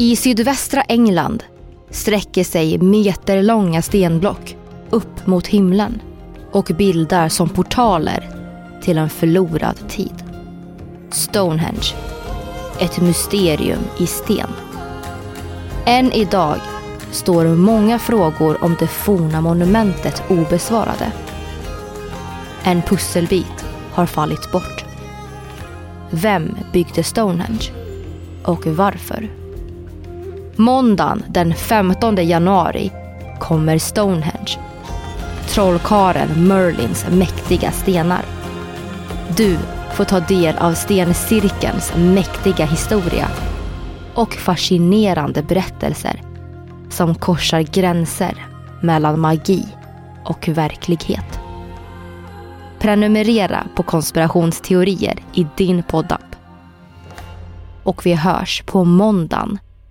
I sydvästra England sträcker sig meterlånga stenblock upp mot himlen och bildar som portaler till en förlorad tid. Stonehenge. Ett mysterium i sten. Än idag står många frågor om det forna monumentet obesvarade. En pusselbit har fallit bort. Vem byggde Stonehenge? Och varför? Måndagen den 15 januari kommer Stonehenge. Trollkaren Merlins mäktiga stenar. Du får ta del av stencirkelns mäktiga historia och fascinerande berättelser som korsar gränser mellan magi och verklighet. Prenumerera på konspirationsteorier i din poddapp. Och vi hörs på måndagen